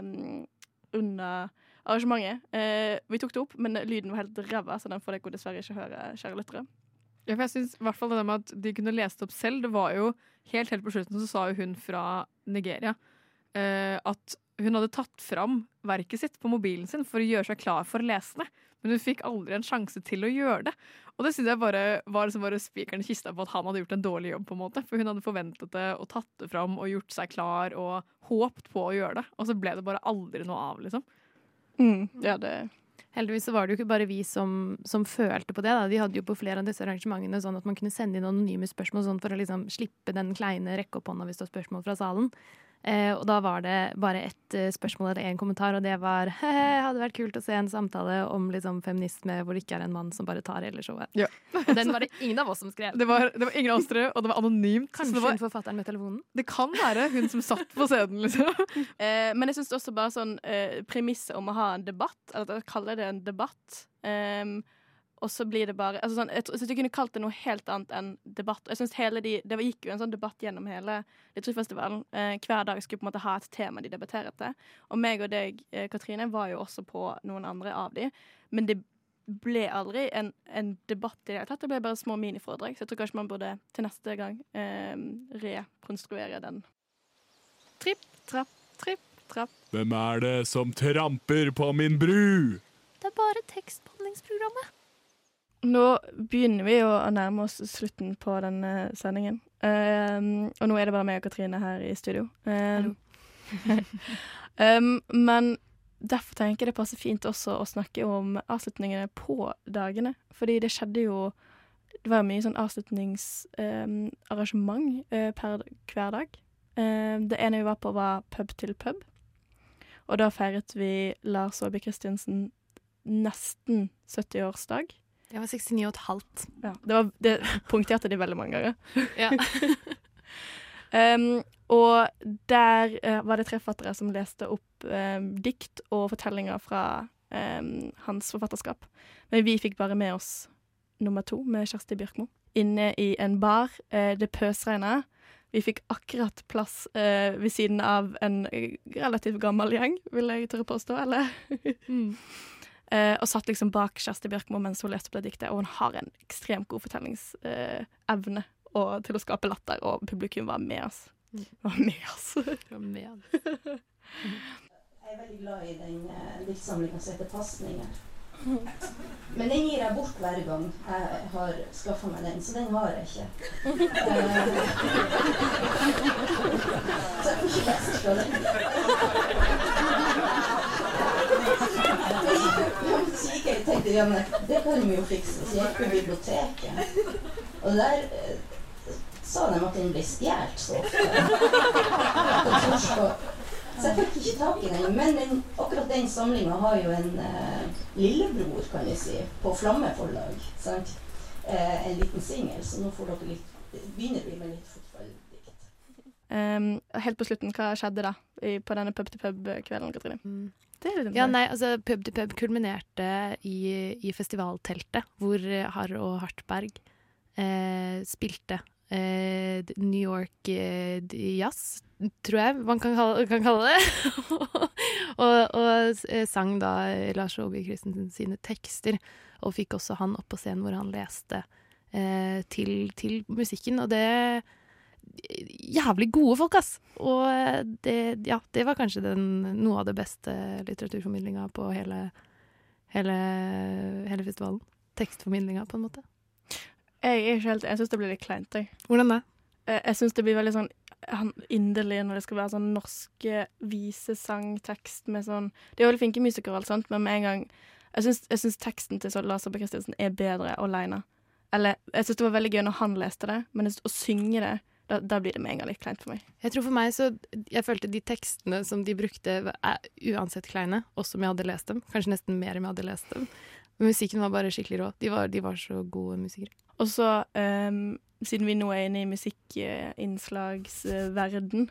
under arrangementet. Eh, vi tok det opp, men lyden var helt ræva, så den får dere dessverre ikke høre, kjære lyttere. Ja, for jeg synes, i hvert fall det med at De kunne lese det opp selv. Det var jo Helt helt på slutten så sa hun fra Nigeria eh, at hun hadde tatt fram verket sitt på mobilen sin for å gjøre seg klar for å lese det. Men hun fikk aldri en sjanse til å gjøre det. Og det synes jeg bare var liksom bare spikeren i kista på at han hadde gjort en dårlig jobb. på en måte. For hun hadde forventet det og tatt det fram og gjort seg klar og håpt på å gjøre det. Og så ble det bare aldri noe av, liksom. Ja, det Heldigvis så var det jo ikke bare vi som, som følte på det. Da. De hadde jo på flere av disse arrangementene sånn at man kunne sende inn anonyme spørsmål sånn for å liksom slippe den kleine rekke opp hånda hvis det var spørsmål fra salen. Eh, og da var det bare ett eh, spørsmål eller én kommentar, og det var «Hehe, hadde vært kult å se en samtale om liksom, feminisme hvor det ikke er en mann som bare tar hele showet. Ja. Og den var det ingen av oss som skrev. Det var, det var ingen av oss tre, og det var anonymt. Kanskje det var, hun forfatteren med telefonen? det kan være hun som satt på scenen, liksom. Eh, men jeg syns også bare sånn eh, premisset om å ha en debatt, eller at jeg kaller det en debatt ehm, og så blir det bare altså sånn, Jeg syns du kunne kalt det noe helt annet enn debatt. Jeg synes hele de, Det gikk jo en sånn debatt gjennom hele Litteraturfestivalen. Eh, hver dag skulle på en måte ha et tema de debatterte. Og meg og deg, eh, Katrine, var jo også på noen andre av de. Men det ble aldri en, en debatt i det hele tatt. Det ble bare små miniforedrag. Så jeg tror kanskje man burde til neste gang eh, rekonstruere den. Tripp, trapp, tripp, trapp. Hvem er det som tramper på min bru? Det er bare tekstbehandlingsprogrammet. Nå begynner vi å nærme oss slutten på denne sendingen. Um, og nå er det bare meg og Katrine her i studio. Um, um, men derfor tenker jeg det passer fint også å snakke om avslutningene på dagene. Fordi det skjedde jo Det var mye sånn avslutningsarrangement uh, per hver dag. Det ene vi var på, var pub til pub. Og da feiret vi Lars Aabye Christiansen nesten 70-årsdag. Jeg var 69 og et halvt. Ja, det, var, det punkterte de veldig mange ganger. Ja. um, og der uh, var det tre forfattere som leste opp um, dikt og fortellinger fra um, hans forfatterskap. Men vi fikk bare med oss nummer to med Kjersti Bjørkmo. Inne i en bar. Uh, det pøsregna. Vi fikk akkurat plass uh, ved siden av en relativt gammel gjeng, vil jeg tørre påstå, eller? Eh, og satt liksom bak Kjersti Bjørkmo mens hun leste opp det diktet, og hun har en ekstremt god fortellingsevne og til å skape latter, og publikum var med oss. Var med oss. Jeg er veldig glad i den uh, diktsamlinga som heter 'Pasninger'. Men den gir jeg bort hver gang jeg har skaffa meg den, så den har jeg ikke. Eh, så jeg får ikke lest fra den. Jeg tenkte ja, men det kan vi jo fikse. Så jeg gikk på biblioteket, og der eh, sa de at den ble stjålet så ofte. Så jeg fikk ikke tak i den. Men den, akkurat den samlinga har jo en eh, lillebror, kan vi si, på Flamme forlag. Eh, en liten singel, så nå får dere litt begynner vi med litt. Um, helt på slutten, hva skjedde da i, på denne pub-til-pub-kvelden, Katrine? Mm. Det er Ja, nei, altså Pub til pub kulminerte i, i festivalteltet, hvor Harr og Hartberg eh, spilte eh, New York eh, jazz, tror jeg man kan kalle, kan kalle det. og, og eh, sang da Lars Aabye Christensen sine tekster, og fikk også han opp på scenen hvor han leste eh, til, til musikken, og det Jævlig gode folk, ass! Og eh, det, ja, det var kanskje den, noe av det beste litteraturformidlinga på hele, hele, hele festivalen. Tekstformidlinga, på en måte. Jeg er ikke helt Jeg syns det blir litt kleint, jeg. Hvordan det? Eh, Jeg syns det blir veldig sånn inderlig når det skal være sånn norske visesangtekst med sånn De er veldig flinke musikere og alt sånt, men med en gang Jeg syns, teksten til Lars Abbe Christiansen er bedre aleine. Eller jeg syns det var veldig gøy når han leste det, men å synge det, da, da blir det med en gang litt kleint for meg. Jeg tror for meg så Jeg følte de tekstene som de brukte, er uansett kleine, også om jeg hadde lest dem. Kanskje nesten mer om jeg hadde lest dem. Men musikken var bare skikkelig rå. De var, de var så gode musikere. Og så, um, siden vi nå er inne i musikkinnslagsverden,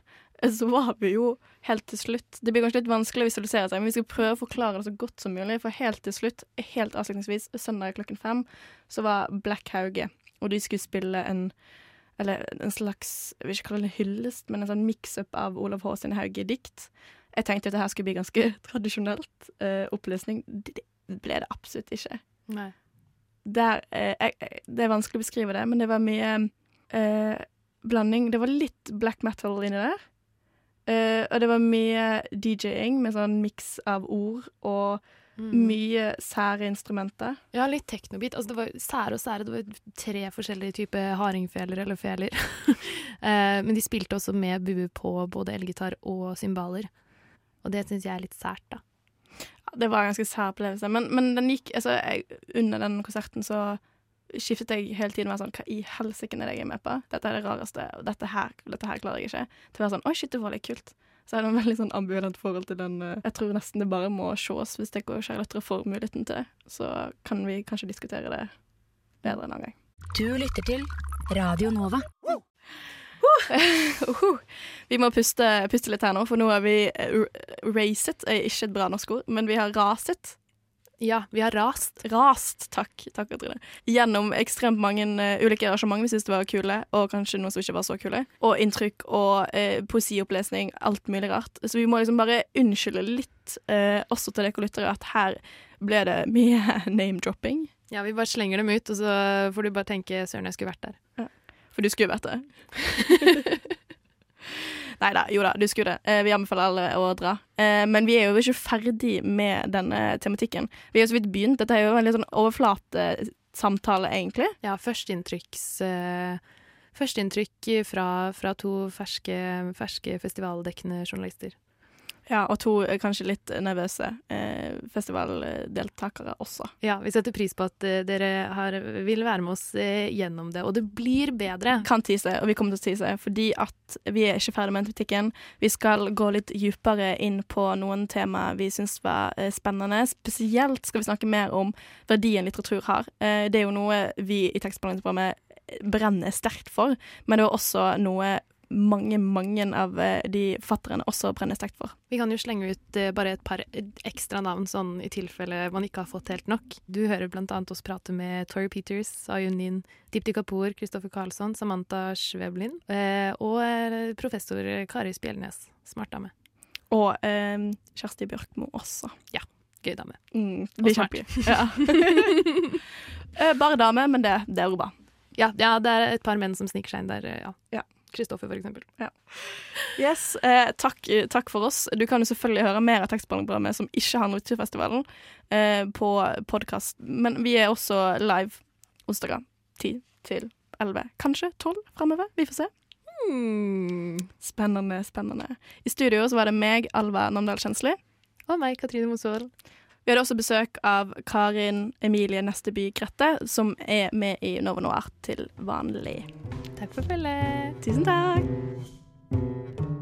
så var vi jo helt til slutt Det blir kanskje litt vanskelig å visualisere seg, men vi skal prøve å forklare det så godt som mulig. For helt til slutt, helt avslutningsvis, søndag klokken fem, så var Black Hauge, og de skulle spille en eller en slags jeg vil ikke kalle det en hyllest, men en sånn mix-up av Olav H. sin Hauge-dikt. Jeg tenkte at det her skulle bli ganske tradisjonelt eh, opplesning. Det, ble det absolutt ikke. Der, eh, jeg, jeg- det er vanskelig å beskrive det, men det var mye eh, blanding. Det var litt black metal inni der. Eh, og det var mye DJ-ing med sånn miks av ord og Mm. mye sære instrumenter. Ja, litt teknobit. Altså, det var sære og sære. Det var tre forskjellige typer hardingfeler eller feler. eh, men de spilte også med bue på både elgitar og cymbaler. Og det syns jeg er litt sært, da. Ja, det var en ganske sær opplevelse. Men, men den gikk altså, jeg, Under den konserten så skiftet jeg hele tiden med sånn Hva i helsike er det jeg er med på? Dette er det rareste, og dette her, dette her klarer jeg ikke. Til å være sånn Oi, shit, det var litt kult. Så jeg har en veldig sånn ambivalent forhold til den. eh, Jeg tror nesten det bare må ses hvis jeg og Charlotte får muligheten til. Så kan vi kanskje diskutere det bedre en annen gang. Du lytter til Radio Nova. Uhu. vi må puste, puste litt her nå, for nå har vi eh, racet. Er ikke et bra norsk ord, men vi har raset. Ja, vi har rast. Rast, takk. Takk, Trine. Gjennom ekstremt mange uh, ulike arrangement vi syntes det var kule, og kanskje noen som ikke var så kule. Og inntrykk og uh, poesiopplesning, alt mulig rart. Så vi må liksom bare unnskylde litt, uh, også til dere lyttere, at her ble det mye name-dropping. Ja, vi bare slenger dem ut, og så får du bare tenke 'søren, jeg skulle vært der'. For du skulle vært det. Nei da, jo da, du skulle det. Eh, vi anbefaler alle å dra. Eh, men vi er jo ikke ferdig med denne tematikken. Vi har så vidt begynt. Dette er jo en litt sånn overflatesamtale, egentlig. Ja, førsteinntrykks... eh, Førsteinntrykk fra, fra to ferske, ferske festivaldekkende journalister. Ja, og to eh, kanskje litt nervøse eh, festivaldeltakere også. Ja, vi setter pris på at eh, dere har, vil være med oss eh, gjennom det, og det blir bedre. Kan tise, og vi kommer til å tise, fordi at vi er ikke ferdig med tematikken. Vi skal gå litt dypere inn på noen tema vi syns var eh, spennende. Spesielt skal vi snakke mer om verdien litteratur har. Eh, det er jo noe vi i tekstbehandlingsprogrammet brenner sterkt for, men det er også noe mange, mange av eh, de fatterne også brenner sterkt for. Vi kan jo slenge ut eh, bare et par ekstra navn, sånn i tilfelle man ikke har fått helt nok. Du hører annet oss prate med Tori Peters, Ayunin, Dipti Kapoor, Kristoffer Karlsson, Samantha Schweblin eh, og eh, professor Kari Spjelnes. Smart dame. Og eh, Kjersti Bjørkmo også. Ja. Gøy dame. Mm, Og smart. Ja. Eh, Bare dame, men det, det er jo bra. Ja, ja, det er et par menn som sniker seg inn der. ja. Ja. Kristoffer, for eksempel. Yes, eh, takk, takk for oss. Du kan jo selvfølgelig høre mer av tekstbehandlingsprogrammet som ikke har Nordturfestivalen, eh, på podkast. Men vi er også live onsdager 10 til 11, kanskje 12 framover. Vi får se. Hmm. Spennende, spennende. I studio så var det meg, Alva Namdal Kjensli. Og meg, Katrine Mosvold. Vi hadde også besøk av Karin Emilie Nesteby Grette, som er med i Novo Noir til vanlig. Takk for følget. Tusen takk.